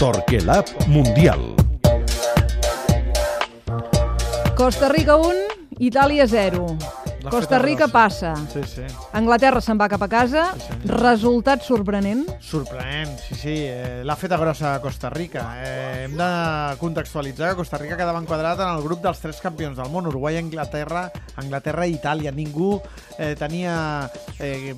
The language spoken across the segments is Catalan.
Torquelab Mundial. Costa Rica 1, Itàlia 0. L'ha Costa Rica passa. Sí, sí. Anglaterra se'n va cap a casa. Sí, Resultat sorprenent. Sorprenent, sí, sí. Eh, L'ha feta grossa a Costa Rica. Eh, hem de contextualitzar que Costa Rica quedava enquadrat en el grup dels tres campions del món, Uruguai, Anglaterra, Anglaterra i Itàlia. Ningú eh, tenia eh,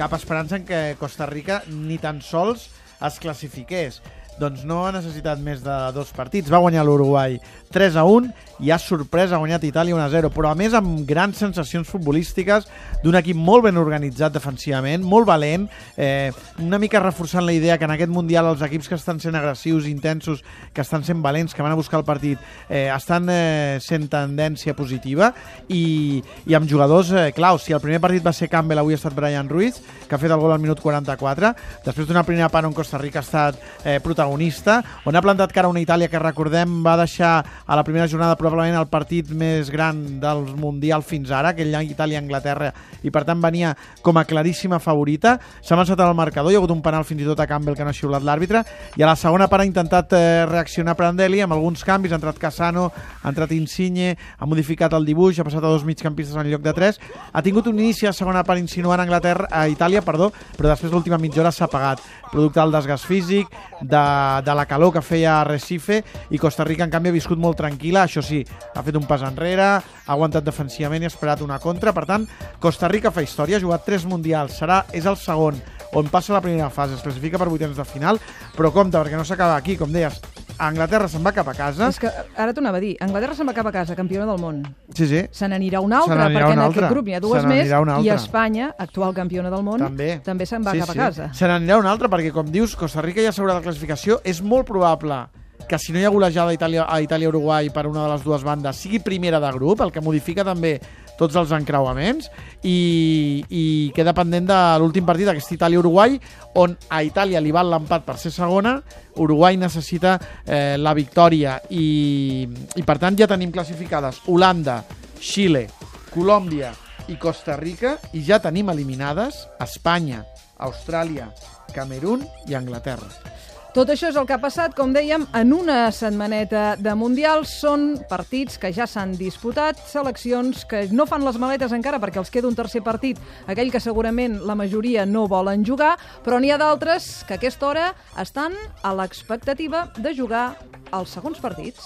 cap esperança en que Costa Rica ni tan sols es classifiqués. Doncs no ha necessitat més de dos partits. Va guanyar l'Uruguai 3 a 1 i ha sorprès ha guanyat Itàlia 1 a 0, però a més amb grans sensacions futbolístiques d'un equip molt ben organitzat defensivament, molt valent, eh, una mica reforçant la idea que en aquest Mundial els equips que estan sent agressius, intensos, que estan sent valents, que van a buscar el partit, eh, estan eh, sent tendència positiva i, i amb jugadors eh, claus. Si el primer partit va ser Campbell, avui ha estat Brian Ruiz, que ha fet el gol al minut 44, després d'una primera part on Costa Rica ha estat eh, protagonista, on ha plantat cara a una Itàlia que recordem va deixar a la primera jornada probablement el partit més gran del Mundial fins ara, aquell any Itàlia-Anglaterra, i per tant venia com a claríssima favorita. S'ha avançat al marcador, hi ha hagut un penal fins i tot a Campbell que no ha xiulat l'àrbitre, i a la segona part ha intentat eh, reaccionar Prandelli amb alguns canvis, ha entrat Casano, ha entrat Insigne, ha modificat el dibuix, ha passat a dos migcampistes en lloc de tres, ha tingut un inici a segona part insinuant Anglaterra, a Itàlia, perdó, però després l'última mitja hora s'ha apagat, producte del desgast físic, de, de la calor que feia a Recife, i Costa Rica, en canvi, ha viscut molt tranquil·la, això sí, ha fet un pas enrere, ha aguantat defensivament i ha esperat una contra, per tant, Costa Rica fa història, ha jugat tres mundials, serà, és el segon, on passa la primera fase, es classifica per vuitens de final, però compte, perquè no s'acaba aquí, com deies, Anglaterra se'n va cap a casa, És que ara t'ho anava a dir. Anglaterra se'n va cap a casa, campiona del món. sí, sí, Se n'anirà una altra, perquè una en altra. aquest grup n'hi ha dues més, i. Espanya, actual campiona del món, també. també se'n va cap a casa. Se n'anirà una altra, perquè com dius, Costa Rica ja s'haurà de classificació. És molt probable que si no hi ha golejada a Itàlia- a Itàlia-Uruguai per una de les dues bandes, sigui primera de grup, el que modifica també tots els encreuaments, i, i queda pendent de l'últim partit, aquest Itàlia-Uruguai, on a Itàlia li val l'empat per ser segona, Uruguai necessita eh, la victòria, i, i per tant ja tenim classificades Holanda, Xile, Colòmbia i Costa Rica, i ja tenim eliminades Espanya, Austràlia, Camerún i Anglaterra. Tot això és el que ha passat, com dèiem, en una setmaneta de Mundials. Són partits que ja s'han disputat, seleccions que no fan les maletes encara perquè els queda un tercer partit, aquell que segurament la majoria no volen jugar, però n'hi ha d'altres que a aquesta hora estan a l'expectativa de jugar els segons partits.